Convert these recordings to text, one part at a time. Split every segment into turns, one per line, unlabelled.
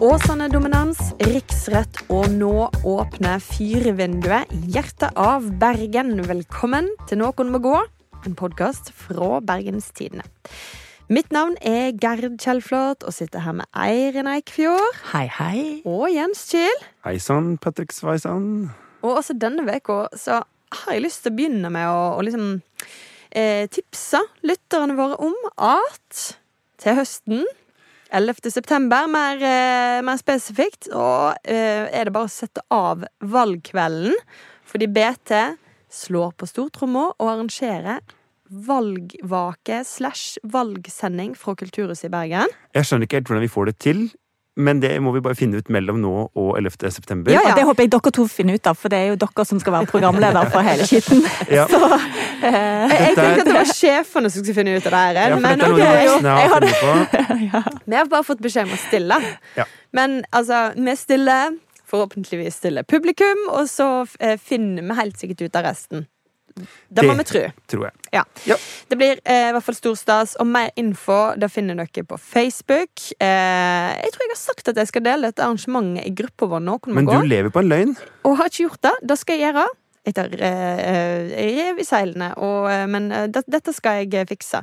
Åsane dominans, riksrett og nå åpne fyrvinduet i hjertet av Bergen. Velkommen til Noen må gå, en podkast fra Bergenstidene. Mitt navn er Gerd Kjellflot og sitter her med Eirin Eikfjord.
Hei, hei.
Og Jens Kiel.
Hei sann, Patrick Sveisann.
Og også denne uka så har jeg lyst til å begynne med å, å liksom eh, tipse lytterne våre om at til høsten 11. september, mer, eh, mer spesifikt, og eh, er det bare å sette av valgkvelden. Fordi BT slår på stortromma og arrangerer valgvake slash valgsending fra Kulturhuset i Bergen.
Jeg skjønner ikke helt hvordan vi får det til, men det må vi bare finne ut mellom nå og 11. september.
Ja, ja. Det håper jeg dere to finner ut av, for det er jo dere som skal være programleder for hele skitten.
Ja.
Så,
Jeg, jeg tenkte at det var sjefene som skulle finne ut av det her.
Ja, for
men
dette er noe
okay,
de har funnet på.
Vi har bare fått beskjed om å stille.
Ja.
Men altså, vi stiller, forhåpentligvis stiller publikum, og så eh, finner vi helt sikkert ut av resten. Det må vi tro.
Tror jeg.
Ja.
Ja.
Det blir eh, i hvert fall stor stas, og mer info det finner dere på Facebook. Eh, jeg tror jeg har sagt at jeg skal dele dette arrangementet i gruppa vår nå.
Men du
gå.
lever på en løgn.
Og har ikke gjort det. Det skal jeg gjøre. Jeg tar eh, eh, rev i seilene, og, eh, men eh, det, dette skal jeg fikse.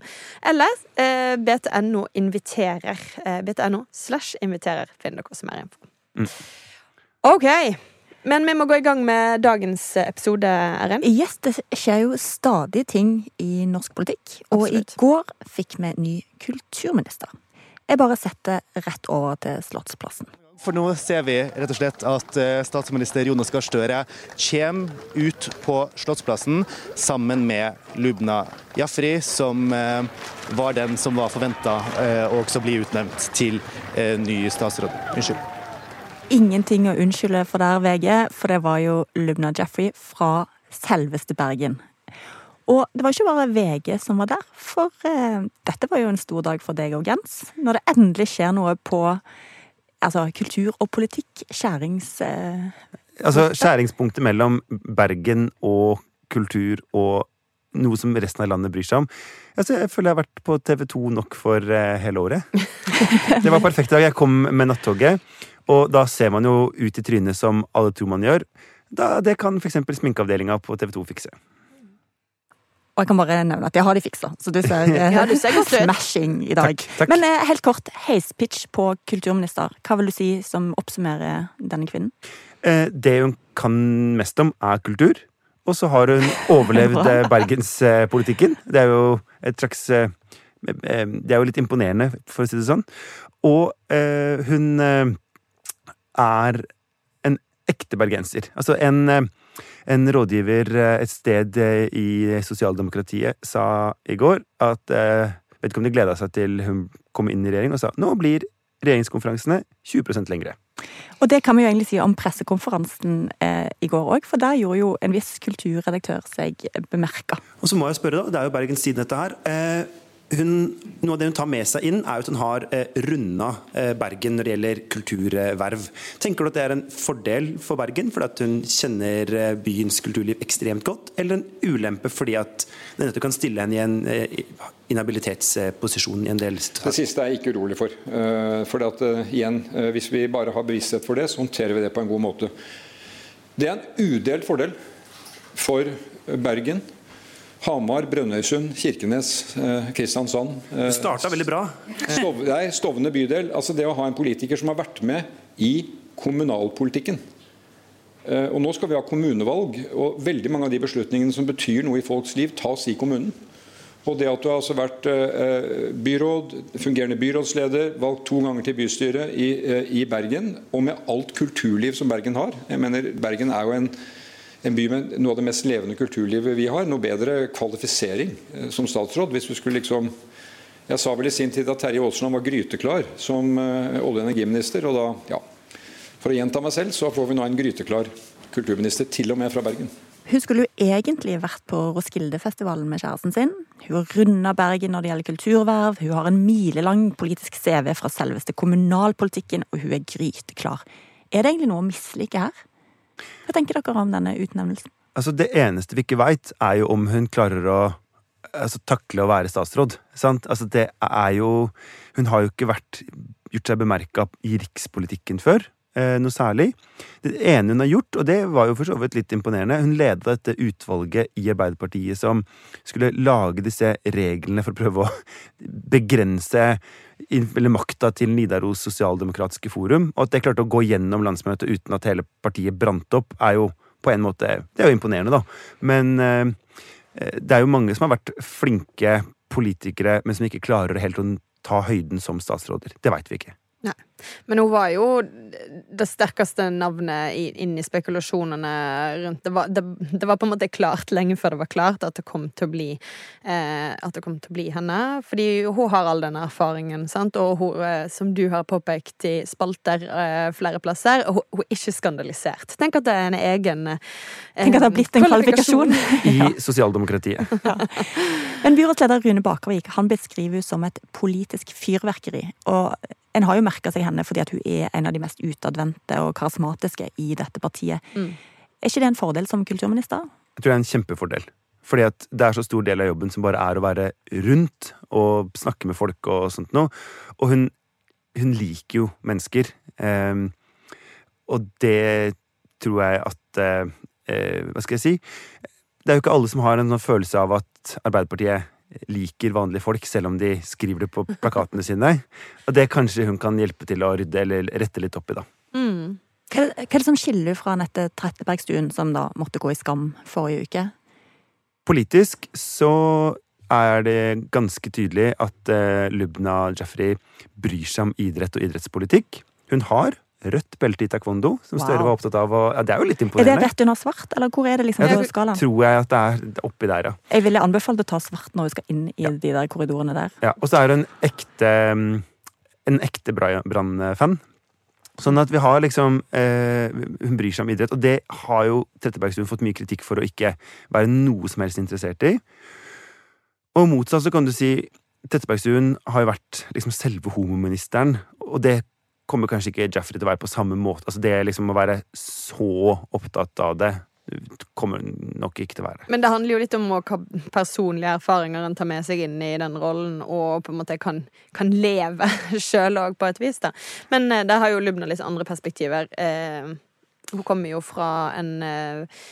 Eller eh, BTNO inviterer. Eh, BTNO slash inviterer finner dere også mer info.
Mm.
OK. Men vi må gå i gang med dagens episode, RN.
yes, det skjer jo stadig ting i norsk politikk, og
Absolutt.
i går fikk vi ny kulturminister. Jeg bare setter rett over til Slottsplassen.
For nå ser vi rett og slett at eh, statsminister Jonas Gahr Støre kommer ut på Slottsplassen sammen med Lubna Jafri, som eh, var den som var forventa å også bli utnevnt til eh, ny statsråd. Unnskyld.
Ingenting å unnskylde for der, VG, for det var jo Lubna Jeffrey fra selveste Bergen. Og det var ikke bare VG som var der, for eh, dette var jo en stor dag for deg og Gens. Når det endelig skjer noe på altså, kultur og politikk, skjærings... Eh,
Altså skjæringspunktet mellom Bergen og kultur og noe som resten av landet bryr seg om. Altså, jeg føler jeg har vært på TV2 nok for eh, hele året. Det var perfekt dag. Jeg kom med nattoget, og da ser man jo ut i trynet som alle tror man gjør. Da, det kan f.eks. sminkeavdelinga på TV2 fikse.
og jeg kan bare nevne at det har de fiksa, så du ser, eh,
Ja, du ser
smashing i dag.
Takk, takk.
Men eh, helt kort, heispitch på kulturminister. Hva vil du si som oppsummerer denne kvinnen?
Eh, det hun kan mest om, er kultur. Og så har hun overlevd eh, bergenspolitikken. Det er jo et slags Det er jo litt imponerende, for å si det sånn. Og eh, hun eh, er en ekte bergenser. Altså en, eh, en rådgiver eh, et sted eh, i sosialdemokratiet sa i går at Vet ikke om de gleda seg til hun kom inn i regjering, og sa nå blir regjeringskonferansene 20% lengre.
Og det kan vi jo egentlig si om pressekonferansen eh, i går òg, for der gjorde jo en viss kulturredaktør seg bemerka.
Og så må jeg spørre, da, det er jo Bergens Tidende dette her. Eh, hun, noe av det hun tar med seg inn, er at hun har eh, runda eh, Bergen når det gjelder kulturverv. Tenker du at det er en fordel for Bergen fordi at hun kjenner eh, byens kulturliv ekstremt godt, eller en ulempe fordi at det nettopp kan stille henne i en eh, inhabilitetsposisjon i en del
Det siste er jeg ikke urolig for. Uh, For at, uh, igjen, uh, Hvis vi bare har bevissthet for det, så håndterer vi det på en god måte. Det er en udelt fordel for Bergen, Hamar, Brønnøysund, Kirkenes, eh, Kristiansand. eh,
Det starta veldig bra.
Stov, nei, Stovne bydel. altså Det å ha en politiker som har vært med i kommunalpolitikken. Eh, Og Nå skal vi ha kommunevalg, og veldig mange av de beslutningene som betyr noe i folks liv, tas i kommunen. Og det at du har altså vært byråd, fungerende byrådsleder, valgt to ganger til bystyret i, i Bergen, og med alt kulturliv som Bergen har Jeg mener, Bergen er jo en, en by med noe av det mest levende kulturlivet vi har. Noe bedre kvalifisering eh, som statsråd. Hvis du skulle liksom Jeg sa vel i sin tid at Terje Aasland var gryteklar som eh, olje- og energiminister. og da, ja, For å gjenta meg selv, så får vi nå en gryteklar kulturminister, til og med fra Bergen.
Hun skulle jo egentlig vært på Roskildefestivalen med kjæresten sin. Hun har runda Bergen når det gjelder kulturverv, hun har en milelang politisk CV fra selveste kommunalpolitikken, og hun er gryteklar. Er det egentlig noe å mislike her? Hva tenker dere om denne utnevnelsen?
Altså, det eneste vi ikke veit, er jo om hun klarer å altså, takle å være statsråd. Sant? Altså, det er jo Hun har jo ikke vært gjort seg bemerka i rikspolitikken før. Eh, noe særlig. Det ene hun har gjort, og det var jo for så vidt litt imponerende, hun leda dette utvalget i Arbeiderpartiet som skulle lage disse reglene for å prøve å begrense eller makta til Nidaros sosialdemokratiske forum. Og at det klarte å gå gjennom landsmøtet uten at hele partiet brant opp, er jo på en måte Det er jo imponerende, da. Men eh, det er jo mange som har vært flinke politikere, men som ikke klarer helt å ta høyden som statsråder. Det veit vi ikke.
Nei. Men hun var jo det sterkeste navnet inn i spekulasjonene rundt det var, det, det var, på en måte klart lenge før det var klart at det kom til å bli eh, At det kom til å bli henne. Fordi hun har all den erfaringen, sant? og hun, eh, som du har påpekt i spalter eh, flere plasser, hun, hun, er ikke skandalisert. Tenk at det er en egen eh,
Tenk at det har blitt en kvalifikasjon.
I sosialdemokratiet. ja.
Men byrådsleder Rune Bakervik han beskriver som et politisk fyrverkeri. og en har jo merka seg henne fordi at hun er en av de mest utadvendte og karismatiske i dette partiet. Mm. Er ikke det en fordel som kulturminister?
Jeg tror det er en kjempefordel. Fordi at det er så stor del av jobben som bare er å være rundt og snakke med folk og sånt noe. Og hun, hun liker jo mennesker. Um, og det tror jeg at uh, Hva skal jeg si? Det er jo ikke alle som har en sånn følelse av at Arbeiderpartiet liker vanlige folk, selv om de skriver det på plakatene sine. Og det kanskje hun kan hjelpe til å rydde eller rette litt opp i, da.
Mm. Hva, er det som skiller fra Anette Trettebergstuen, som da måtte gå i skam forrige uke?
Politisk så er det ganske tydelig at uh, Lubna Jafri bryr seg om idrett og idrettspolitikk. Hun har rødt belte i taekwondo, som Støre wow. var opptatt av. Og, ja, det er jo litt imponerende.
Er det rett under svart, eller hvor er det liksom
ja,
på skalaen?
tror jeg at det er oppi der, ja.
Jeg ville anbefalt å ta svart når vi skal inn i ja. de der korridorene der.
Ja, Og så er hun en ekte, en ekte Brann-fan. Sånn at vi har liksom eh, Hun bryr seg om idrett, og det har jo Trettebergstuen fått mye kritikk for å ikke være noe som helst interessert i. Og motsatt så kan du si Trettebergstuen har jo vært liksom selve homoministeren, og det kommer kanskje ikke Jaffrey til å være på samme måte. Altså Det liksom å være så opptatt av det kommer nok ikke til å være.
Men det handler jo litt om hva personlige erfaringer en tar med seg inn i den rollen, og på en måte kan, kan leve sjøl òg, på et vis. da. Men eh, det har jo Lubna litt andre perspektiver. Eh, hun kommer jo fra en eh,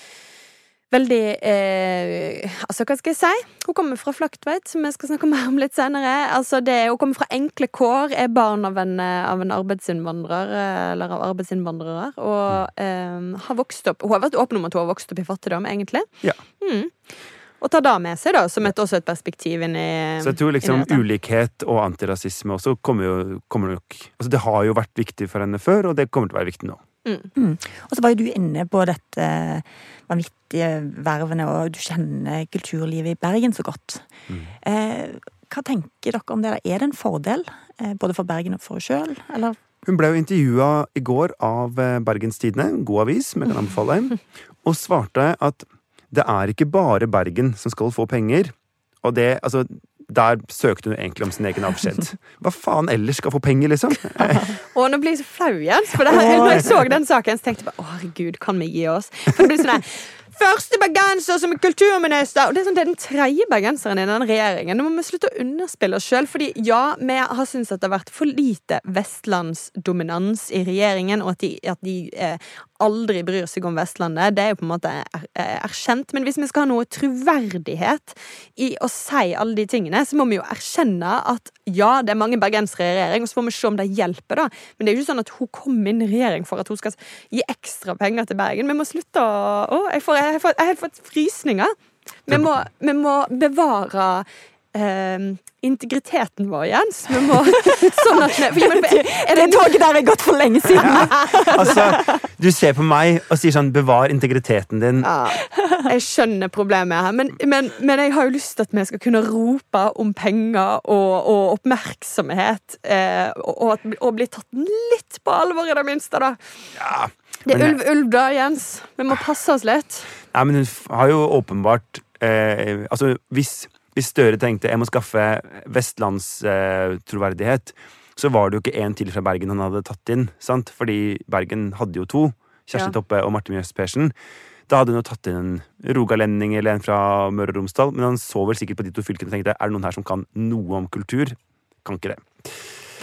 veldig eh, Altså, hva skal jeg si? Hun kommer fra Flaktveit, som vi skal snakke mer om litt senere. Altså, det, hun kommer fra enkle kår, er barn av en, av en arbeidsinnvandrer, eller av arbeidsinnvandrere, og eh, har vokst opp Hun har vært åpen om at hun har vokst opp i fattigdom, egentlig.
Ja.
Mm. Og ta det med seg, da, som et, også et perspektiv inn i
Så jeg tror liksom ulikhet og antirasisme også kommer jo kommer nok Altså, det har jo vært viktig for henne før, og det kommer til å være viktig nå.
Mm. Mm. Og så var jo du inne på dette vanvittige vervene, og du kjenner kulturlivet i Bergen så godt. Mm. Eh, hva tenker dere om det? Er det en fordel, eh, både for Bergen og for henne sjøl, eller?
Hun ble jo intervjua i går av Bergenstidene, Bergens Tidende, god avis jeg kan anbefale, og svarte at det er ikke bare Bergen som skal få penger. Og det, altså, der søkte hun egentlig om sin egen avskjed. Hva faen ellers skal få penger, liksom?
Å, nå blir jeg så flau, Jens. For her, når jeg så den saken, så tenkte jeg bare å herregud, kan vi gi oss? For det blir sånn Første bergenser som er kulturminister! Og Det er, sånn, det er den tredje bergenseren i den regjeringen. Nå må vi slutte å underspille oss sjøl. Fordi ja, vi har syntes at det har vært for lite vestlandsdominans i regjeringen, og at de, at de eh, aldri bryr seg om Vestlandet. Det er jo på en måte er, erkjent. Men hvis vi skal ha noe troverdighet i å si alle de tingene, så må vi jo erkjenne at ja, det er mange bergensere i regjering, og så får vi se om det hjelper, da. Men det er jo ikke sånn at hun kom inn i regjering for at hun skal gi ekstra penger til Bergen. Vi må slutte å Å, jeg, har helt fått frysninger. Vi må, vi må bevare eh, integriteten vår, Jens. Vi må sånn at vi,
men, er Det toget der er gått for lenge siden. Ja.
altså, du ser på meg og sier sånn 'bevar integriteten din'. Ja,
jeg skjønner problemet her, men, men, men, jeg har jo lyst til at vi skal kunne rope om penger og, og oppmerksomhet, eh, og, og, bli tatt litt på alvor, i det minste, da.
Ja,
det er ulv, ulv da, Jens. Vi må passe oss litt.
Nei, men hun har jo åpenbart eh, Altså, hvis hvis Støre tenkte jeg må skaffe vestlandstroverdighet, så var det jo ikke én til fra Bergen han hadde tatt inn. sant? Fordi Bergen hadde jo to. Kjersti ja. Toppe og Martin Mjøs Persen. Da hadde hun jo tatt inn en rogalending eller en fra Møre og Romsdal. Men han så vel sikkert på de to fylkene og tenkte er det noen her som kan noe om kultur? Kan ikke det.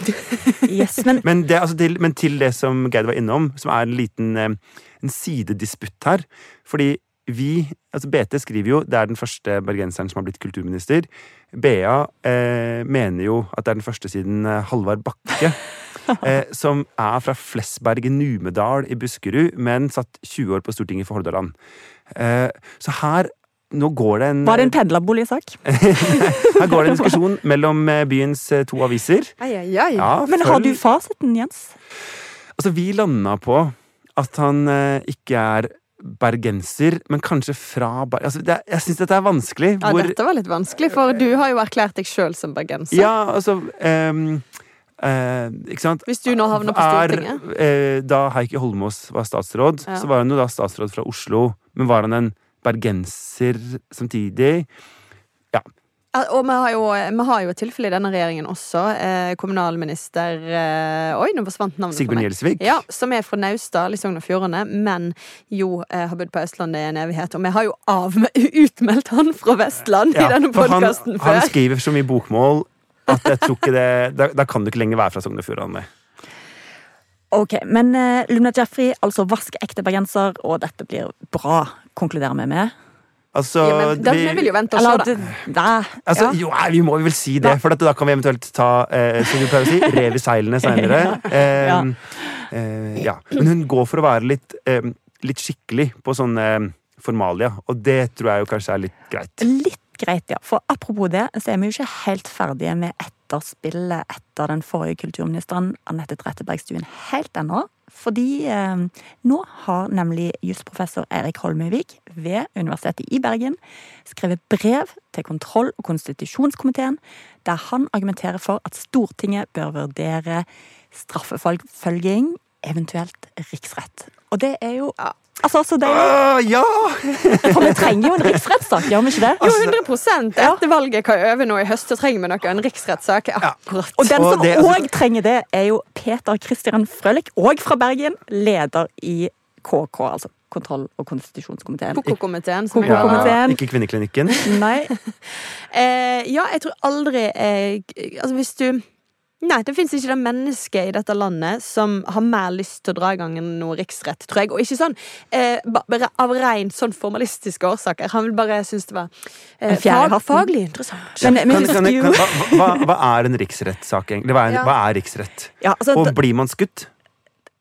Yes, men
Men, det, altså, til, men til det som Geir var innom, som er en liten eh, en sidedisputt her. Fordi vi, altså BT skriver jo det er den første bergenseren som har blitt kulturminister. BA eh, mener jo at det er den første siden eh, Halvard Bakke. Eh, som er fra Flesberg i Numedal i Buskerud, men satt 20 år på Stortinget for Hordaland. Eh, så her nå går det en
var det en pendlerboligsak?
Her går det en diskusjon mellom eh, byens eh, to aviser.
Ai, ai, ai.
Ja,
Men har du fasiten, Jens?
Altså, vi landa på at han eh, ikke er bergenser, men kanskje fra Ber... Altså, er- jeg syns dette er vanskelig.
Ja,
hvor
dette var litt vanskelig, for du har jo erklært deg sjøl som bergenser.
Ja, altså Um, uh, Ikke sant?
Hvis du nå havner på
Er,
Stortinget.
eh, da Heikki Holmås var statsråd,
Ja.
så var han jo da statsråd fra Oslo. Men var han en bergenser samtidig?
Ja, Og vi har, jo, vi har jo et tilfelle i denne regjeringen også. Eh, kommunalminister eh, Oi, nå forsvant navnet
Sigbjørn. Gjelsvik?
Ja, Som er fra Naustdal i Sogn og Fjordane, men jo eh, har bodd på Østlandet i en evighet. Og vi har jo av, utmeldt han fra Vestland i denne
podkasten
podkasten
han skriver så mye bokmål at jeg tror ikke det Da, da kan du ikke lenger være fra Sogn og Fjordane.
Ok, men uh, Luna Jeffrey, altså vask ekte bergenser, og dette blir bra, konkluderer vi med.
Altså
Ja, men, den, vi vil jo vente og se, da.
Altså,
ja.
Jo, nei, vi må vel si det, for da kan vi eventuelt ta eh, som du pleier å si, rev i seilene seinere. Eh,
Ja.
eh, ja. Men hun går for å være litt, eh, litt skikkelig på sånne eh, formalia, og det tror jeg jo kanskje er litt greit.
Litt greit, ja. For apropos det, så er vi jo ikke helt ferdige med etterspillet etter den forrige kulturministeren, Anette Trettebergstuen, helt ennå. Fordi eh, nå har nemlig jusprofessor Eirik Holmøyvik ved Universitetet i Bergen skrevet brev til kontroll- og konstitusjonskomiteen, der han argumenterer for at Stortinget bør vurdere straffeforfølging, eventuelt riksrett. Og det er jo Altså, så deilig.
Uh, ja!
For vi trenger jo en riksrettssak, gjør vi ikke det?
Jo, 100 Etter valget kan jeg øve nå i høst, så trenger vi noe en riksrettssak. Akkurat.
Og den som òg
altså-
trenger det, er jo Peter Christian Frølich, òg fra Bergen, leder i KK, altså kontroll- og konstitusjonskomiteen.
Koko-komiteen.
Ja,
Ikke Kvinneklinikken.
Nei,
Eh, ja, jeg tror aldri jeg Altså, hvis du Nei, det fins ikke det mennesket i dette landet som har mer lyst til å dra i gang enn noe riksrett, tror jeg. Og ikke sånn eh, bare av rent sånn formalistiske årsaker. Han vil bare synes det var eh, fag, faglig interessant.
men men,
Kan, kan, kan, hva, hva, er en riksrettssak, egentlig? Hva er,
Ja.
hva er riksrett?
ja, altså,
Og blir man skutt?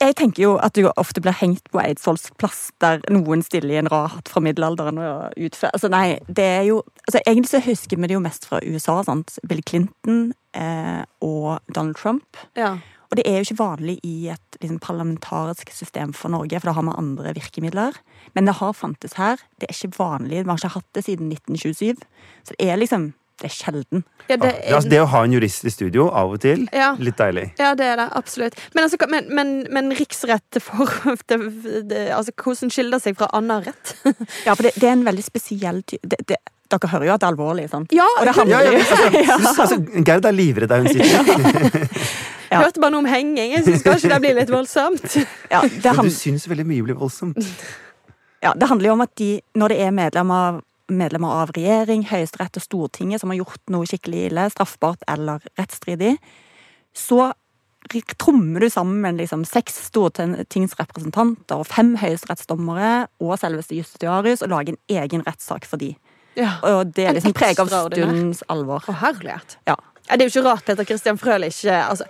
Jeg tenker jo at du ofte blir hengt på Eidsvolls plass, der noen stiller i en rahat fra middelalderen og utfører Altså, nei, det er jo altså, Egentlig så husker vi det jo mest fra USA, sant. Bill Clinton eh, og Donald Trump.
Ja.
Og det er jo ikke vanlig i et liksom, parlamentarisk system for Norge, for da har vi andre virkemidler. Men det har fantes her. Det er ikke vanlig. Vi har ikke hatt det siden 1927. Så det er liksom Det er sjelden.
Ja, det,
det, altså, det å ha en jurist i studio av og til,
Ja.
litt deilig.
ja, det er det. Absolutt. Men, altså, men, men, men riksrett for det, det, Altså, hvordan skiller det seg fra annen rett?
Ja, for det, det er en veldig spesiell det, dere hører jo at det er alvorlig, sant?
Ja,
Og det handler
Ja, ja, altså, altså, Gerd er livredd der hun sitter.
Ja.
hørte bare noe om henging. Jeg syns kanskje det blir litt voldsomt.
ja,
du syns veldig mye blir voldsomt.
ja, det handler jo om at de, når det er medlemmer av, medlemmer av regjering, Høyesterett og Stortinget som har gjort noe skikkelig ille, straffbart eller rettsstridig, så trommer du sammen liksom seks stortingsrepresentanter og fem høyesterettsdommere og selveste justitiarius og lager en egen rettssak for de.
Ja.
Og det er liksom preget av stundens alvor.
Å, herlighet.
Ja.
Ja, det er jo ikke rart Peter Christian Frølich altså,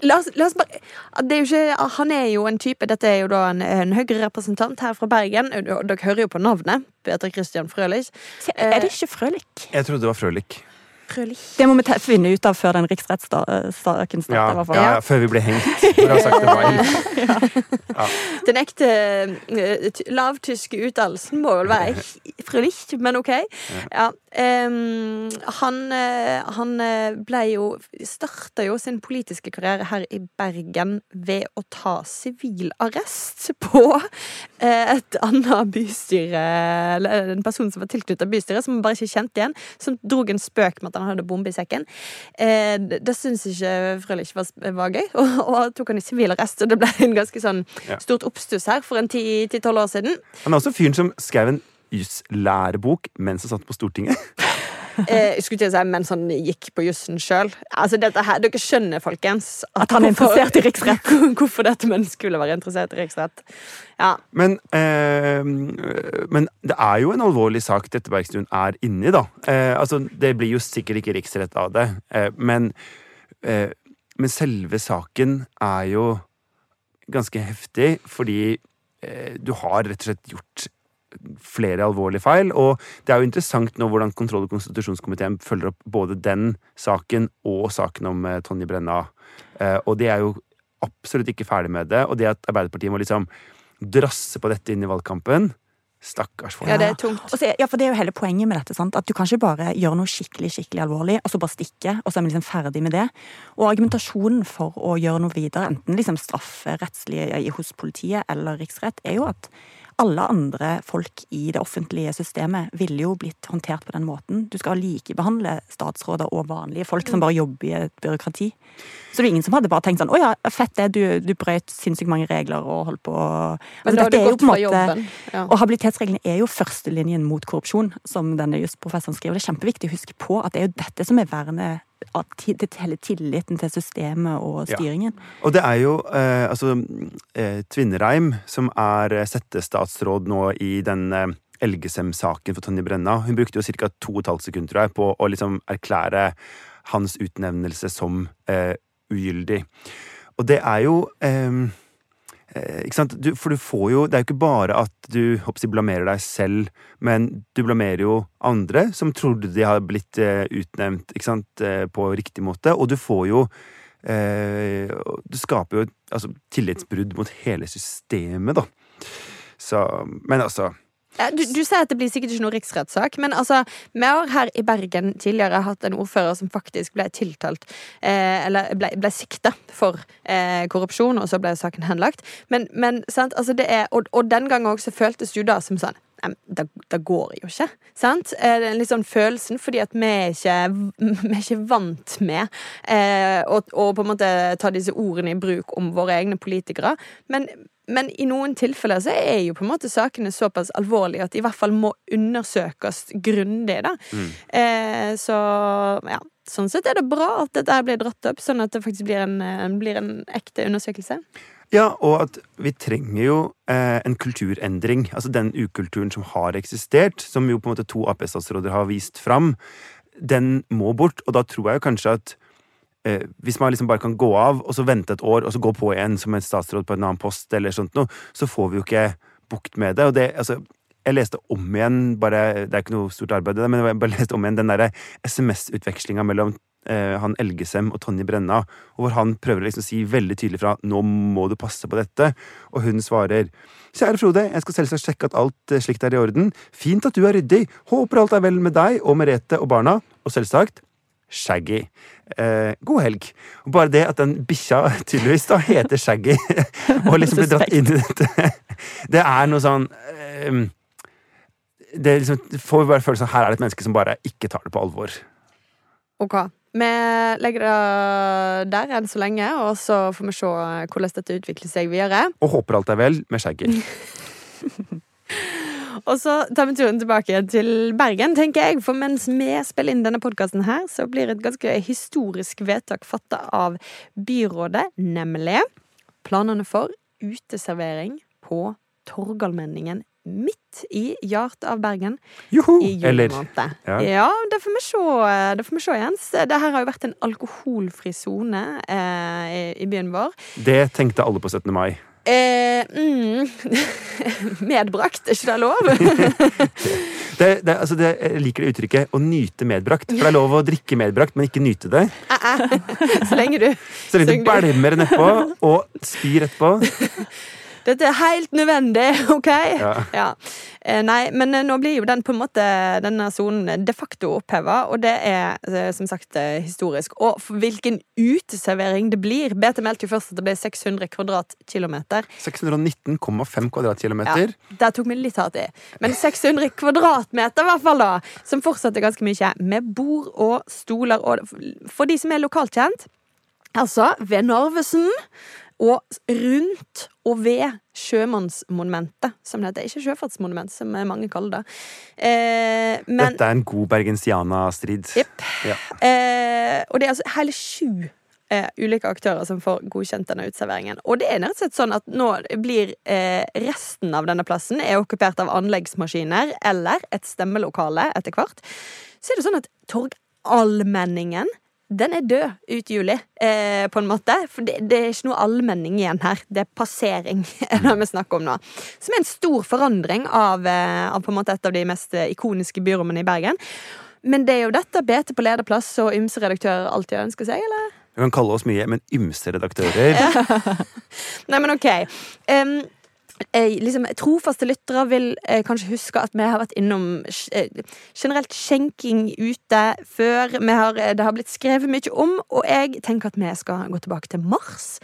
la, oss, la oss bare det er jo ikke, Han er jo en type Dette er jo da en, en Høyre-representant her fra Bergen. Og Dere hører jo på navnet. Peter Christian Frølich.
Er det ikke Frølich?
Jeg trodde det var Frølich.
Frølich.
Det må vi finne ut av før den riksrettssaken starter.
Ja,
fall.
ja, før vi ble hengt. For å ha sagt det feil.
Den ekte eh, lavtyske uttalelsen må vel være Frølich, men OK. Ja, ehm, han eh, han eh, ble jo Starta jo sin politiske karriere her i Bergen ved å ta sivilarrest på et annet bystyre, eller en person som var tilknyttet bystyret, som han bare ikke kjente igjen, som drog en spøk med at han hadde bombe i sekken. Eh, det syns ikke Frølich var, var gøy, og, og tok han i sivilarrest, og det ble en ganske sånn stort oppstuss her for en ti-tolv år siden.
Han er også fyren som skrev en juslærebok mens han satt på Stortinget.
eh, skulle til å si, mens han gikk på jussen sjøl. Altså, dere skjønner, folkens,
At han er interessert i riksrett.
Hvorfor dette mennesket skulle være interessert i riksrett. Ja.
Men, eh, men det er jo en alvorlig sak dette Bergstuen er inni, da. Eh, altså, det blir jo sikkert ikke riksrett av det, eh, men, eh, men selve saken er jo ganske heftig, fordi eh, du har rett og slett gjort flere alvorlige feil. Og det er jo interessant nå hvordan kontroll- og konstitusjonskomiteen følger opp både den saken og saken om eh, Tonje Brenna. Eh, og de er jo absolutt ikke ferdig med det. Og det at Arbeiderpartiet må liksom drasse på dette inn i valgkampen Stakkars folk.
ja, det er tungt.
Og så ja, for Det er jo hele poenget med dette. sant? At Du kan ikke bare gjøre noe skikkelig skikkelig alvorlig, og så bare stikke, og så er vi liksom ferdig med det. Og argumentasjonen for å gjøre noe videre, enten liksom strafferettslig hos politiet eller riksrett, er jo at alle andre folk i det offentlige systemet ville jo blitt håndtert på den måten. Du skal likebehandle statsråder og vanlige folk som bare jobber i et byråkrati. Så det er ingen som hadde bare tenkt sånn Å ja, fett det, du, du brøt sinnssykt mange regler og holdt på
Men
Altså,
da har du gått fra jobben. Ja.
og habilitetsreglene er jo førstelinjen mot korrupsjon, som denne jusprofessoren skriver. Det er kjempeviktig å huske på at det er jo dette som er vernet hele tilliten til systemet og
Ja.
styringen.
Og det er jo eh, altså eh, Tvinnereim, som er eh, settestatsråd nå i den eh, Elgesem-saken for Tonje Brenna, hun brukte jo ca. to og et halvt sekund tror jeg, på å liksom erklære hans utnevnelse som eh, ugyldig. Og det er jo eh? Du, for du får jo Det er jo ikke bare at du håper blamerer deg selv, men du blamerer jo andre som trodde de har blitt eh, utnevnt? Eh, på riktig måte, og du får jo eh, Du skaper jo altså, tillitsbrudd mot hele systemet, da. Så Men altså
Du, du sier at det blir sikkert ikke noe riksrettssak, men altså, vi har her i Bergen tidligere hatt en ordfører som faktisk ble tiltalt eh, Eller ble, ble sikta for eh, korrupsjon, og så ble saken henlagt. Men, men sant, altså det er Og, og den gangen også føltes det jo da som sånn «Nei, men det, det går jo ikke. Sant? Eh, det er litt sånn følelsen, fordi at vi er ikke, vi er ikke vant med eh, å, å på en måte ta disse ordene i bruk om våre egne politikere. Men, men i noen tilfeller så er jo på en måte sakene såpass alvorlige at de i hvert fall må undersøkes grundig. da. Eh, så ja, sånn sett er det bra at dette blir dratt opp, sånn at det faktisk blir en, eh, blir en ekte undersøkelse.
Ja, og at vi trenger jo eh, en kulturendring. Altså den ukulturen som har eksistert, som jo på en måte to Ap-statsråder har vist fram, den må bort. Og da tror jeg jo kanskje at hvis man liksom bare kan gå av, og så vente et år, og så gå på igjen som en statsråd på en annen post, eller sånt noe, så får vi jo ikke bukt med det. Og det, altså jeg leste om igjen, bare, det er ikke noe stort arbeid, men jeg bare leste om igjen den derre SMS-utvekslinga mellom eh, han Elgesem og Tonje Brenna, og hvor han prøver å liksom si veldig tydelig fra 'nå må du passe på dette', og hun svarer 'Kjære Frode, jeg skal selvsagt sjekke at alt eh, slikt er i orden. Fint at du er ryddig. Håper alt er vel med deg og Merete og barna. Og selvsagt Shaggy. Eh, god helg. Bare det at den bikkja tydeligvis da heter Shaggy, og liksom blir dratt inn i dette, det er noe sånn eh, det liksom, får vi bare følelsen av her er det et menneske som bare ikke tar det på alvor.
Ok. Vi legger det der enn så lenge, og så får vi se hvordan dette utvikler seg videre.
Og håper alt er vel med Shaggy.
Og så tar vi turen tilbake igjen til Bergen, tenker jeg. For mens vi spiller inn denne podkasten her, så blir et ganske historisk vedtak fatta av byrådet, nemlig planene for uteservering på Torgallmenningen midt i hjertet av Bergen
Joho!
i juli
Eller ja.
Ja. det får vi se, det får vi se Jens. Det her har jo vært en alkoholfri sone eh, i, i byen vår.
Det tenkte alle på 17. mai.
Eh, mm, medbrakt, er ikke det lov?
Det, det, altså det, jeg liker det uttrykket 'å nyte medbrakt'. For det er lov å drikke medbrakt, men ikke nyte det.
Så lenge du
Så lenge
Så
du bælmer nedpå og spyr etterpå.
Dette er helt nødvendig, OK?
Ja.
ja. nei, men eh, nå blir jo den på en måte denne sonen de facto oppheva, og det er eh, som sagt eh, historisk. Og hvilken uteservering det blir BT meldte jo først at det ble 600 kvadratkilometer.
619,5 kvadratkilometer.
Ja, Der tok vi litt hardt i. Men 600 kvadratmeter, i hvert fall, da. Som fortsatt er ganske mye. Med bord og stoler. Og for de som er lokalt kjent, altså ved Narvesen. Og rundt og ved Sjømannsmonumentet, som det heter. Ikke Sjøfartsmonument, som mange kaller det. Eh, men
Dette er en god bergensiana-strid.
Jepp.
Ja.
Eh, og det er altså hele sju eh, ulike aktører som får godkjent denne uteserveringen. Og det er rett og slett sånn at nå blir eh, resten av denne plassen er okkupert av anleggsmaskiner eller et stemmelokale etter hvert. Så er det sånn at Torgallmenningen den er død ut juli, eh, på en måte. For det, det er ikke noe allmenning igjen her. Det er passering er det vi snakker om nå. Som er en stor forandring av, eh, av på en måte et av de mest eh, ikoniske byrommene i Bergen. Men det er jo dette BT på lederplass og ymse redaktører alltid ønsker seg, eller?
Vi kan kalle oss mye, men ymse redaktører.
Nei, men ok. Em, eh, liksom, trofaste lyttere vil eh, kanskje huske at vi har vært innom eh, generelt skjenking ute før. Har, eh, det har blitt skrevet mye om, og jeg tenker at vi skal gå tilbake til mars.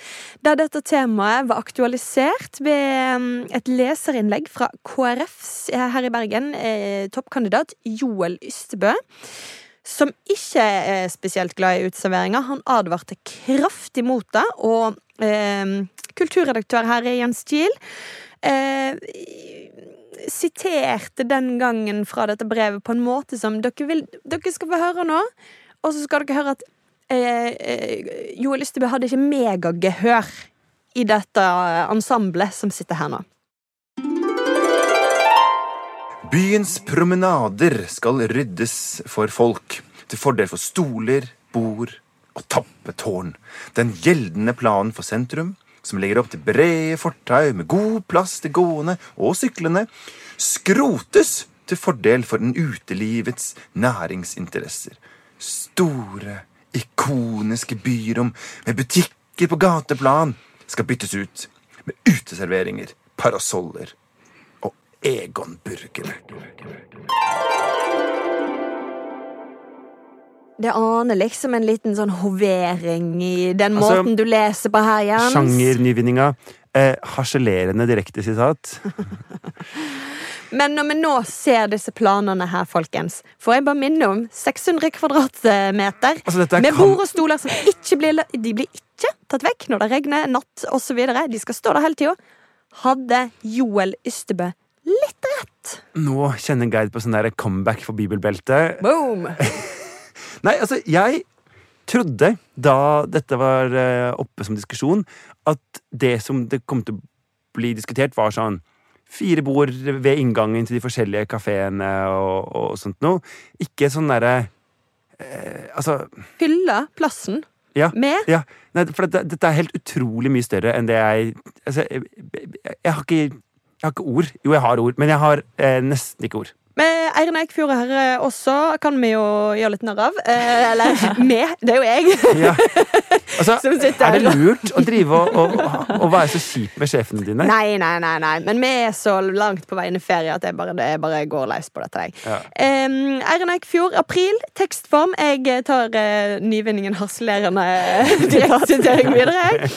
Der dette temaet var aktualisert ved em, et leserinnlegg fra KrFs eh, her i Bergen, eh, toppkandidat Joel Ystebø. Som ikke er spesielt glad i uteserveringer. Han advarte kraftig mot det, og eh, kulturredaktør her er Jens Kiel. Eh, siterte den gangen fra dette brevet på en måte som dere, vil, dere skal få høre nå. Og så skal dere høre at eh, eh, Joel Ystebø hadde ikke megagehør i dette ensemblet som sitter her nå.
Byens promenader skal ryddes for folk, til fordel for stoler, bord og tappetårn. Den gjeldende planen for sentrum, som legger opp til brede fortau med god plass til gående og syklende, skrotes til fordel for den utelivets næringsinteresser. Store, ikoniske byrom med butikker på gateplan skal byttes ut med uteserveringer, parasoller og Egon-burgere.
Det aner liksom en liten sånn hovering i den
Altså,
måten du leser på her, Jens.
Sjangernyvinninga. Eh, harselerende direkte sitat.
Men når vi nå ser disse planene her, folkens, får jeg bare minne om 600 kvadratmeter
Altså,
med bord og stoler som ikke blir, de blir ikke tatt vekk når det regner, natt osv. De skal stå der hele tida. Hadde Joel Ystebø litt rett?
Nå kjenner Geir på sånn der comeback for bibelbeltet.
Boom!
Nei, altså, jeg trodde da dette var eh, oppe som diskusjon, at det som det kom til å bli diskutert, var sånn Fire bord ved inngangen til de forskjellige kafeene og, og sånt noe. Ikke sånn derre eh, Altså,
Fylle plassen
ja.
med
ja nei, for dette, dette er helt utrolig mye større enn det jeg Altså, jeg, jeg, jeg har ikke jeg har ikke ord. Jo, jeg har ord, men jeg har eh, nesten ikke ord.
Men Eirin Eikfjord her eh, også kan vi jo gjøre litt narr av. Eh, eller med, det er jo jeg.
Ja. Altså,
Som
er det lurt å drive og, og, og være så kjip med sjefene dine?
Nei, nei, nei, nei. Men vi er så langt på vei inn i ferie at jeg bare, jeg bare går løs på dette. Jeg.
Ja.
eh, Eirin Eikfjord, april, tekstform. Jeg tar eh, nyvinningen harselerende direktesitering videre. jeg.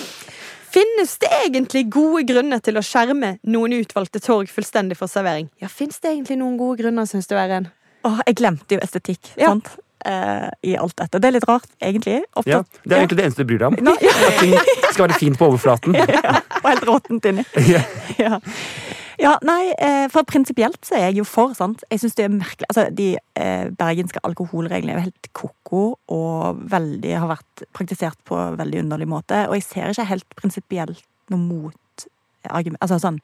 Finnes det egentlig gode grunner til å skjerme noen utvalgte torg fullstendig for servering? Ja, Fins det egentlig noen gode grunner, syns du, Eirin?
Åh, jeg glemte jo estetikk
Ja.
sant? Eh, i alt dette. Det er litt rart, egentlig.
Ja, det er egentlig det eneste du bryr deg om. At ting skal være fint på overflaten.
ja, og helt råttent inni.
Ja.
Ja. nei, eh, for prinsipielt så er jeg jo for, sant. Jeg syns det er merkelig Altså, de eh, bergenske alkoholreglene er helt ko-ko og veldig har vært praktisert på veldig underlig måte. Og jeg ser ikke helt prinsipielt noe motargument Altså sånn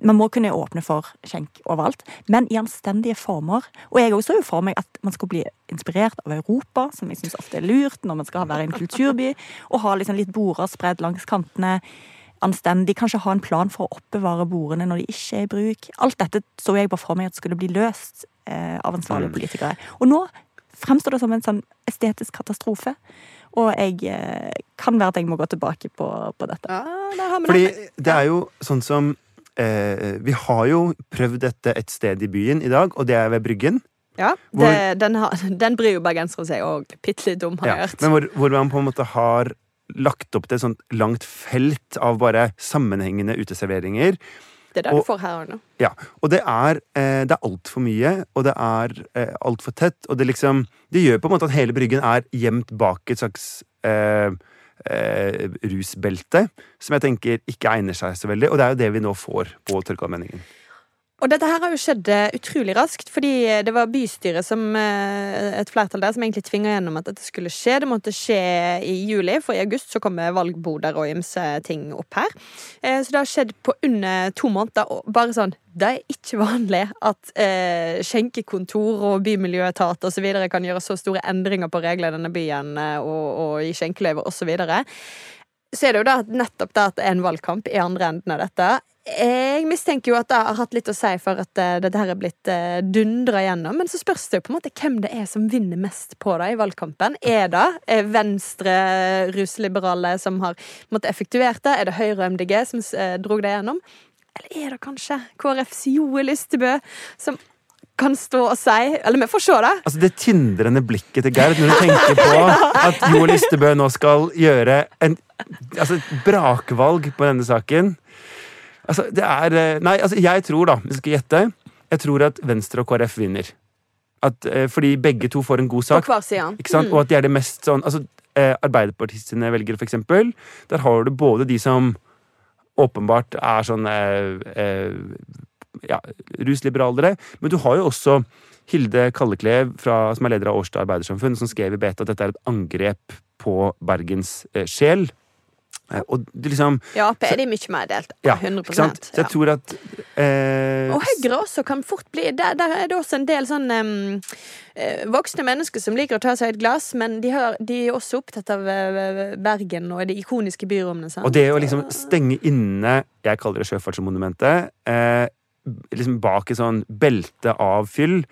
man må kunne åpne for skjenk overalt, men i anstendige former. Og jeg også så jo for meg at man skal bli inspirert av Europa, som jeg syns ofte er lurt når man skal være en kulturby, og ha liksom litt border spredd langs kantene. Anstendig. Kanskje ha en plan for å oppbevare bordene når de ikke er i bruk. Alt dette så jeg bare for meg at skulle bli løst eh, av ansvarlige politikere. Og nå fremstår det som en sånn estetisk katastrofe. Og jeg eh, kan være at jeg må gå tilbake på, på dette.
Ja,
Fordi
det.
det er jo sånn som eh, Vi har jo prøvd dette et sted i byen i dag, og det er ved Bryggen.
Ja,
hvor-
den, har, den bryr jo bergensere seg òg bitte litt om, har
Ja,
hørt.
men hvor, hvor man på en måte har lagt opp til et sånt langt felt av bare sammenhengende uteserveringer.
Det er det
og-
du får her òg nå.
Ja, og det er, eh, det er altfor mye, og det er eh, altfor tett. Og det liksom Det gjør på en måte at hele Bryggen er gjemt bak et slags eh, eh, rusbelte, som jeg tenker ikke egner seg så veldig. Og det er jo det vi nå får på Tørkeallmenningen.
Og dette her har jo skjedd eh, utrolig raskt, fordi det var bystyret som eh, et flertall der som egentlig tvinga gjennom at dette skulle skje. Det måtte skje i juli, for i august så kommer valgboder og ymse ting opp her. Eh, Så det har skjedd på under to måneder, og bare sånn Det er ikke vanlig at eh, skjenkekontor og bymiljøetat osv. kan gjøre så store endringer på regler i denne byen eh, og, og gi skjenkeløyver osv. Så er det jo da nettopp det at det er en valgkamp i andre enden av dette. Jeg mistenker jo at det har hatt litt å si for at eh, dette her er blitt uh, dundra gjennom. Men så spørs det jo på en måte hvem det er som vinner mest på det i valgkampen. Er det eh, venstre rusliberale som har måttet effektuert det? Er det Høyre og MDG som dro drog det gjennom? Eller er det kanskje KrFs Joel Ystebø som kan stå og si Eller vi får se, da.
Altså Det tindrende blikket til Gerd når du tenker på at Joel Ystebø nå skal gjøre en, altså et brakvalg på denne saken. Altså, det er eh, Nei, altså, jeg tror, da, hvis jeg skal gjette, jeg tror at Venstre og KrF vinner. At, eh, fordi begge to får en god sak.
På hver side.
Ikke sant? Og at de er det mest sånn altså, eh, Arbeiderpartiet sine velgere, for eksempel. Der har du både de som åpenbart er sånn eh, eh, ja, rusliberalere, men du har jo også Hilde Kalleklev, fra, som er leder av Årstad Arbeidersamfunn, som skrev i Beta at dette er et angrep på Bergens eh, sjel. Eh, og det liksom
I Ap er de mye mer delt.
Ja,
100
ikke sant? Så jeg tror at eh,
Og Høyre også kan fort bli Der, der er det også en del sånn eh, voksne mennesker som liker å ta seg et glass, men de, har, de er også opptatt av eh, Bergen og de ikoniske byrommene. Sant?
Og det å liksom stenge inne Jeg kaller det Sjøfartsmonumentet. Eh, liksom bak et sånn belte av fyll.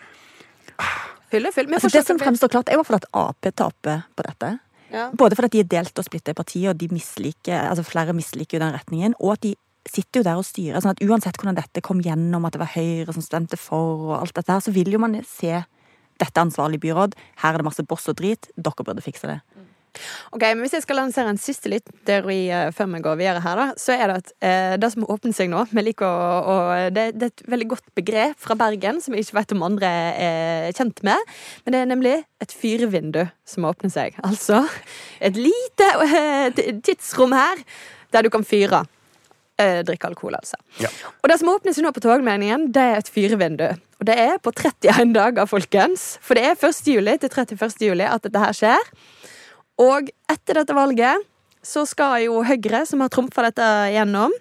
Fyll. Men
Altså, det som fremstår klart, er i hvert fall at Ap taper på dette.
Ja.
Både fordi de er delt og splitta i partiet, og de misliker, altså flere misliker jo den retningen. Og at de sitter jo der og styrer. sånn at Uansett hvordan dette kom gjennom, at det var Høyre som stemte for, og alt dette her, så vil jo man se dette ansvarlige byråd. Her er det masse boss og drit. Dere burde fikse det.
Ok, men Hvis jeg skal lansere en siste liten teori eh, før vi går videre her, da, så er det at eh, det som åpner seg nå vi liker å, å, det, det er et veldig godt begrep fra Bergen som jeg ikke vet om andre er kjent med. Men det er nemlig et fyrvindu som åpner seg. Altså et lite eh, tidsrom her der du kan fyre. Eh, drikke alkohol, altså.
Ja.
Og det som åpner seg nå på togmeldingen, det er et fyrevindu. Og det er på 31 dager, folkens. For det er 1. juli til 31. juli at dette her skjer. Og etter dette valget så skal jo Høyre, som har trumfa dette gjennom,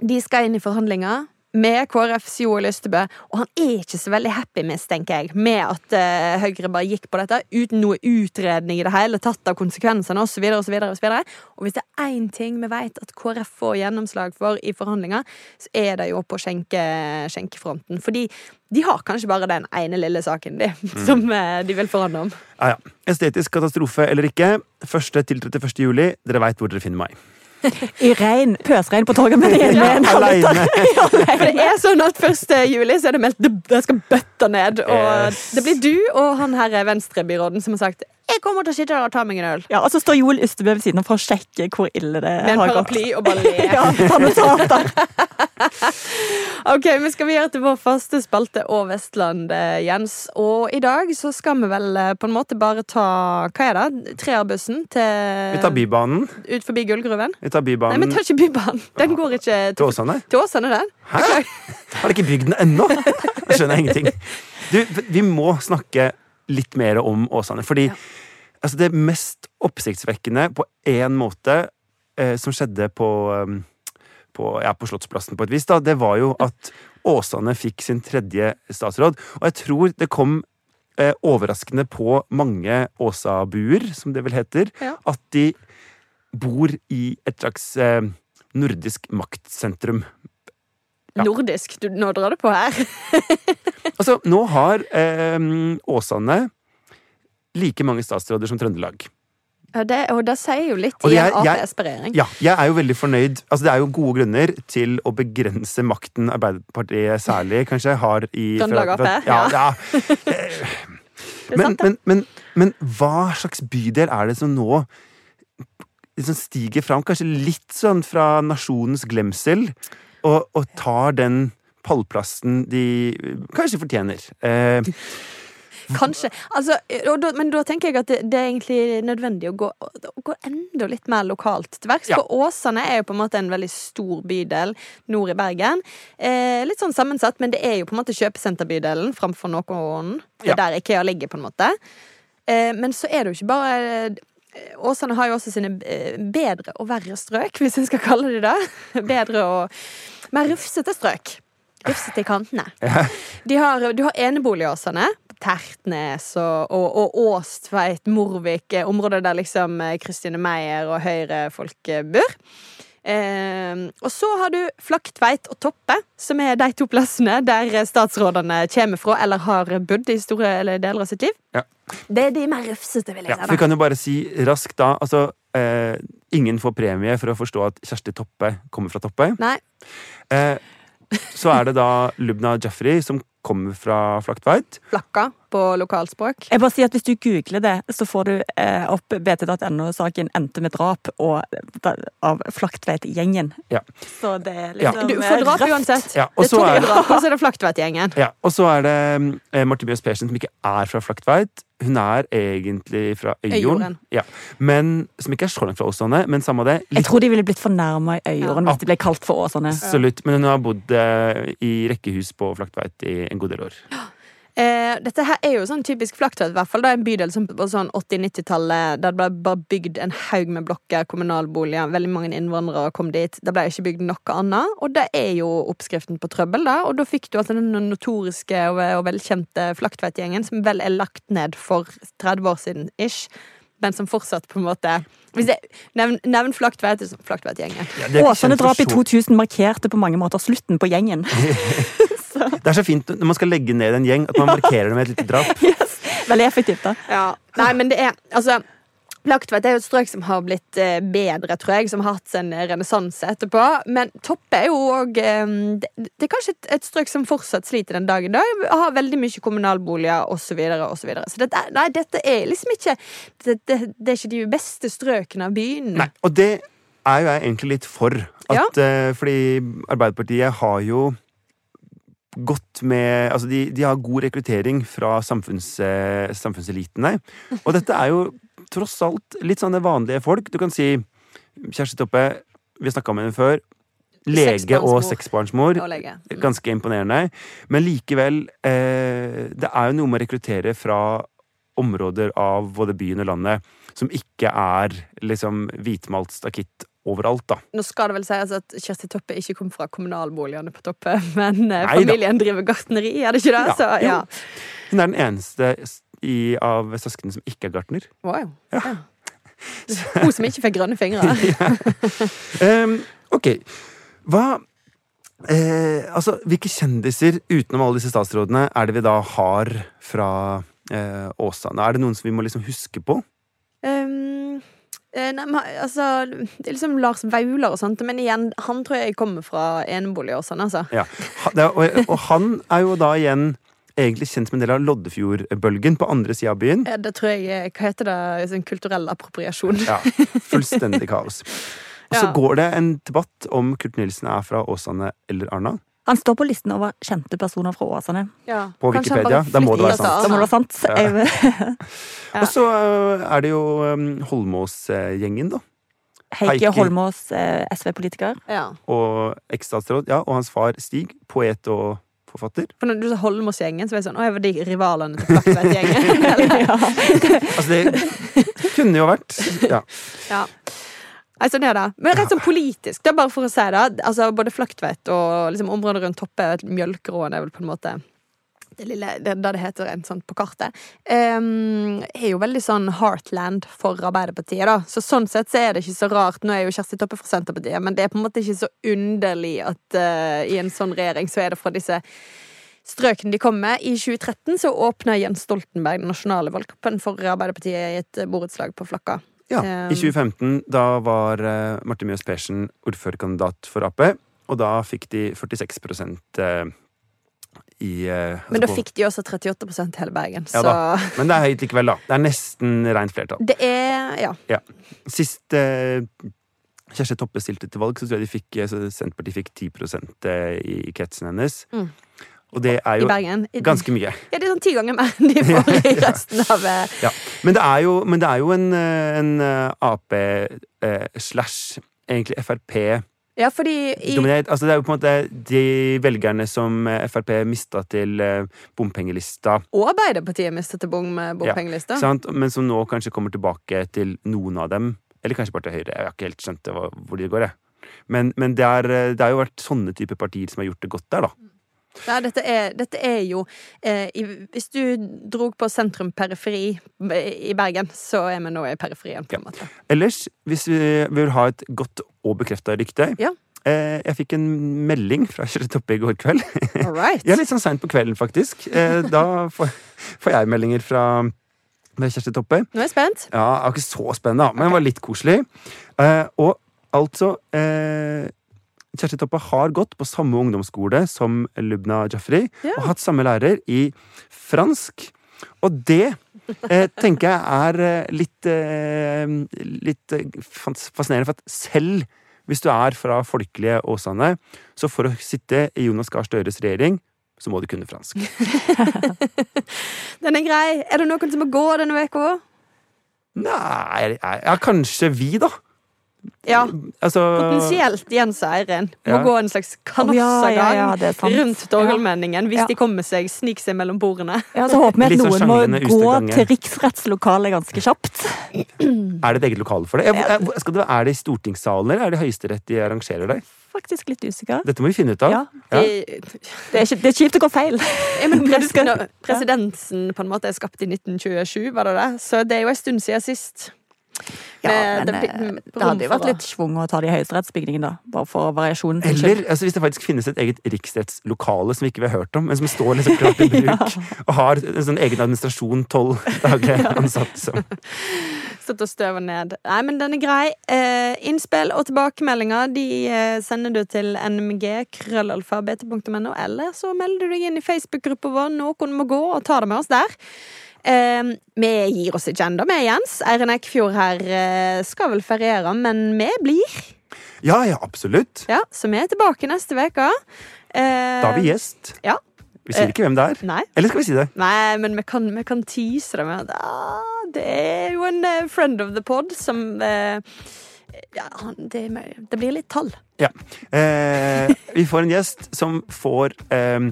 de skal inn i forhandlinger med KrFs Joel Lystebø. Og han er ikke så veldig happy, mistenker jeg, med at uh, Høyre bare gikk på dette uten noe utredning i det hele tatt av konsekvensene osv. Og, så videre, og, så videre. og hvis det er én ting vi vet at KrF får gjennomslag for i forhandlinger, så er det jo på skjenke, skjenkefronten. Fordi de har kanskje bare den ene lille saken de, som uh, de vil forhandle om.
Ja, ja. Estetisk katastrofe eller ikke. 1. til 31. juli. Dere veit hvor dere finner meg.
I regn, pøsregn på Torgallmenningen med en halvliter.
For det er sånn at 1. juli så er det meldt det, det skal bøtte ned. Og
Yes.
det blir du og han her venstrebyråden som har sagt jeg kommer til å sitte der og ta meg en øl.
Ja, og så står Joel Ystebø ved siden av for å sjekke hvor ille det
Med en
har gått.
paraply og bare le.
Ja, ta notater.
Ok, Vi skal videre til vår faste spalte og Vestland, eh, Jens. Og i dag så skal vi vel eh, på en måte bare ta Hva er det? Treerbussen til
Vi tar Bybanen.
ut forbi Gullgruven?
Vi tar Bybanen.
Nei, vi tar ikke Bybanen. Den går ikke
til, Åsane.
til Åsane, den.
Hæ? Har de ikke bygd den ennå? Jeg skjønner ingenting. Du, vi må snakke litt mer om Åsane. Fordi altså, det mest oppsiktsvekkende på én måte eh, som skjedde på, eh, på, ja, på Slottsplassen på et vis, da, det var jo at Åsane fikk sin tredje statsråd. Og jeg tror det kom eh, overraskende på mange Åsabuer, som det vel heter,
Ja.
at de bor i et slags eh, nordisk maktsentrum. Ja.
Nordisk. Du, nå drar du på her.
Altså, nå har eh, Åsane like mange statsråder som Trøndelag.
Ja, det, og det sier jo litt i en Ap-esperering.
Ja, jeg er jo veldig fornøyd. Altså, det er jo gode grunner til å begrense makten Arbeiderpartiet særlig kanskje har i
Trøndelag Ap,
Ja,
ja. Er
Men, men, men, men hva slags bydel er det som nå liksom stiger fram, kanskje litt sånn fra nasjonens glemsel, og, og tar den pallplassen de kanskje fortjener? Eh,
Kanskje. Altså, da, men da tenker jeg at det, det er egentlig nødvendig å gå, å gå enda litt mer lokalt til verks.
Ja.
For Åsane er jo på en måte en veldig stor bydel nord i Bergen. Eh, litt sånn sammensatt, men det er jo på en måte kjøpesenterbydelen framfor noen. Det
Ja.
er der Ikea ligger, på en måte. Eh, men så er det jo ikke bare Åsane har jo også sine eh, bedre og verre strøk, hvis en skal kalle det det. Bedre og mer rufsete strøk. Rufsete i kantene. De har, du har eneboligåsene. Tertnes og, og, og Åstveit, Morvik, eh, områder der liksom eh, Kristine Meyer og Høyre-folk eh, bor. Eh, og så har du Flaktveit og Toppe, som er de to plassene der statsrådene kommer fra eller har bodd i store eller deler av sitt liv.
Ja.
Det er de mer rufsete, vil jeg
Ja,
si.
vi kan jo bare si raskt da altså, eh, Ingen får premie for å forstå at Kjersti Toppe kommer fra Toppe.
Nei.
Eh, så er det da Lubna Jafri som kommer fra Flaktveit.
Flakka på lokalspråk.
Jeg bare sier at Hvis du googler det, så får du eh, opp bt.no-saken 'Endte med drap' og, da, av Flaktveit-gjengen.
Ja.
Så det er
Ja.
liksom
Du får drap
røft.
uansett.
Ja, og
det
så
er
det...
drap, og så er det Flaktveit-gjengen.
Ja, og så er det eh, Marte Mjøs Persen, som ikke er fra Flaktveit. Hun er egentlig fra Øyjorden. Ja. Men, som ikke er så langt fra Åsane, men samme det.
Jeg tror de ville blitt fornærma i Øyjorden
Ja.
hvis de ble kalt for Åsane.
Absolutt. Men hun har bodd eh, i rekkehus på Flaktveit i en god del år.
Eh, dette her er jo sånn typisk Flaktveit, i hvert fall. Det er en bydel som på sånn 80-90-tallet Der det ble bare bygd en haug med blokker, kommunalboliger. Veldig mange innvandrere kom dit. Det ble ikke bygd noe annet. Og det er jo oppskriften på trøbbel, da. Og da fikk du altså den notoriske og, og velkjente Flaktveit-gjengen, som vel er lagt ned for 30 år siden ish. Men som fortsatt på en måte Hvis jeg nevner nevn Flaktveit, som Flaktveit-gjengen.
Ja, for
Åsane-drap i 2000 markerte på mange måter slutten på gjengen.
Det er så fint når man skal legge ned en gjeng, at man markerer det med et lite drap.
Yes. Veldig effektivt, da.
Ja. Nei, men det er Altså Flaktveit er jo et strøk som har blitt eh, bedre, tror jeg, som har hatt sin renessanse etterpå. Men Toppe er jo òg eh, det, det er kanskje et, et strøk som fortsatt sliter den dag i dag. Har veldig mye kommunalboliger osv. Så, videre, og så, videre. så dette, nei, dette er liksom ikke det, det, det er ikke de beste strøkene av byen.
Nei, og det er jo jeg egentlig litt for. At, ja. fordi Arbeiderpartiet har jo gått med Altså, de, de har god rekruttering fra samfunns, eh, samfunnselitene. Og dette er jo tross alt litt sånne vanlige folk. Du kan si Kjersti Toppe, vi har snakka om henne før. Lege og
Seksbarnsmor. Mm.
Ganske imponerende. Men likevel, eh, det er jo noe med å rekruttere fra områder av både byen og landet som ikke er liksom hvitmalt stakitt overalt, da.
Nå skal det vel sies at Kjersti Toppe ikke kom fra kommunalboligene på Toppe, men Nei,
familien
familien driver gartneri, er det ikke det?
Ja,
Så, ja.
Hun er den eneste i, av søsknene som ikke er gartner.
Wow. Ja. Hun som ikke fikk grønne fingre.
um, ok, hva eh, Altså, hvilke kjendiser utenom alle disse statsrådene er det vi da har fra eh, Åsane? Er det noen som vi må liksom huske på?
Um, eh, nei, men, altså, det er liksom Lars Vaular og sånt, men igjen, han tror jeg kommer fra enebolig og sånn, altså.
Ja. Og, og han er jo da igjen egentlig kjent som en del av Loddefjordbølgen på andre sida av byen.
Ja, Det tror jeg eh, Hva heter det? Sånn kulturell appropriasjon.
Ja, Fullstendig kaos. Og så
Ja.
går det en debatt om Kurt Nilsen er fra Åsane eller Arna.
Han står på listen over kjente personer fra Åsane.
Ja.
På Wikipedia, da må det være sant.
Da må det være sant.
Ja.
Ja.
Og så øh, er det jo um, Holmås-gjengen, da.
Heikki. Holmås, eh, SV-politiker.
Ja.
Og eksstatsråd. Ja, og hans far Stig, poet og forfatter.
For når du sa Holmås-gjengen, så var jeg sånn Å, jeg var de rivalene til Flaktveit-gjengen.
Altså, det kunne jo vært Ja.
ja. Er det. Men rett sånn politisk, det er bare for å si det. Altså, både Flaktveit og liksom, området rundt Toppe, Mjølkeråen er vel på en måte det lille, det, det det heter rent sånn på kartet, um, er jo veldig sånn heartland for Arbeiderpartiet, da. Så sånn sett så er det ikke så rart. Nå er jo Kjersti Toppe fra Senterpartiet, men det er på en måte ikke så underlig at uh, i en sånn regjering så er det fra disse strøkene de kom med. I 2013 så åpna Jens Stoltenberg den nasjonale valgkampen for Arbeiderpartiet i et borettslag på Flakka.
Ja. I 2015, da var uh, Marte Mjøs Persen ordførerkandidat for Ap, og da fikk de 46 uh, i uh,
Men da
altså
fikk de også 38 i hele Bergen,
Ja
så
Men det er høyt likevel, da. Det er nesten rent flertall.
Det er Ja.
Sist eh, Kjersti Toppe stilte til valg, så tror jeg de fikk, eh, Senterpartiet fikk 10 eh, i kretsen hennes.
Mm.
Og det er jo ganske mye.
Ja, det er sånn ti ganger mer enn de får i resten av eh,
Ja. Men, det jo, men det er jo en, eh, en eh, Ap eh, slash egentlig Frp
Ja, fordi i.
Altså det er jo på en måte de velgerne som Frp mista til bompengelista.
Og Arbeiderpartiet mistet til bom bompengelista.
Sant? Men som nå kanskje kommer tilbake til noen av dem. Eller kanskje bare til Høyre. Jeg har ikke helt skjønt det, hvor de går. Jeg. Men, men det, er, det har jo vært sånne typer partier som har gjort det godt der, da.
Ja, dette, er, dette er jo eh, i, Hvis du dro på sentrum-periferi i Bergen, så er vi nå i periferien, på en måte.
Ellers, hvis vi vil ha et godt og bekrefta rykte
Ja.
eh, Jeg fikk en melding fra Kjersti Toppe i går kveld.
All right.
Ja, litt sånn seint på kvelden, faktisk. Eh, da får, får jeg meldinger fra Kjersti Toppe.
Nå er jeg spent.
Ja, jeg var ikke så spennende, men det var litt koselig. Eh, og altså eh, Kjersti Toppe har gått på samme ungdomsskole som Lubna Jafri,
Ja.
og hatt samme lærer i fransk. Og det eh, tenker jeg er eh, litt, eh, litt eh, fascinerende, for at selv hvis du er fra folkelige Åsane, så for å sitte i Jonas Gahr Støres regjering, så må du kunne fransk.
Den er grei. Er det noen som må gå denne uka?
Nei, ja, kanskje vi, da.
Ja.
Altså
Potensielt Jens og Eirin må
Ja.
gå en slags kanossagang
ja, ja,
rundt Torgallmenningen hvis
Ja.
de kommer seg, sniker seg mellom bordene.
Ja, så håper vi at
Litt sånn
noen må gå
ustegange.
til riksrettslokalet ganske kjapt.
Er det et eget lokale for det? Det er det i stortingssalen, eller er det Høyesterett de arrangerer det?
Faktisk litt usikker.
Dette må vi finne ut av.
Ja.
Ja.
Det er, ikke, det er kjipt å gå feil.
Ja, men
Når du skal-
pres- Presidensen på en måte er skapt i 1927, var det det? Så det er jo en stund siden sist.
Ja,
Men det
det, det hadde jo vært litt schwung å ta det i høyesterettsbygningen, da. Bare for variasjonen.
Eller altså, hvis det faktisk finnes et eget riksrettslokale som vi ikke har hørt om, men som står liksom klart i bruk, og har en sånn egen administrasjon, tolv daglig ansatt som
Stått og støver ned. Nei, men den er grei. Eh, innspill og tilbakemeldinger de eh, sender du til nmg, krøllalfa, bt.no, eller så melder du deg inn i Facebook-gruppa vår Noen må gå, og ta det med oss der. Eh, vi gir oss ikke ennå, vi, Jens. Eirin Eikfjord her eh, skal vel feriere, men vi blir.
Ja, ja, absolutt.
Ja, Så vi er tilbake neste uke. Eh,
Da har vi gjest.
Ja.
Vi sier ikke hvem det er.
Nei.
Eller skal vi si det?
Nei, men vi kan, vi kan tease det med at ah, det er jo en eh, friend of the pod som eh, Ja, han- det, det blir litt tall.
Ja. Eh, vi får en gjest som får eh,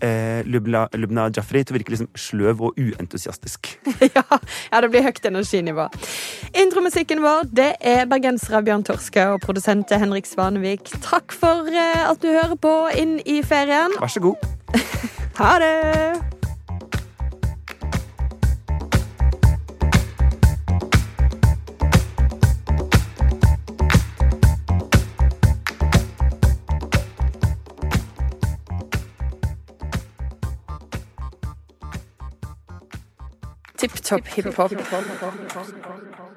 eh, Lubna, Lubna Jafri til å virke liksom sløv og uentusiastisk.
ja, ja, det blir høyt energinivå. Intromusikken vår det er bergensere Bjørn Torske og produsent Henrik Svanevik. Takk for eh, at du hører på inn i ferien.
Vær så god.
Ha det! Tipp topp hiphop.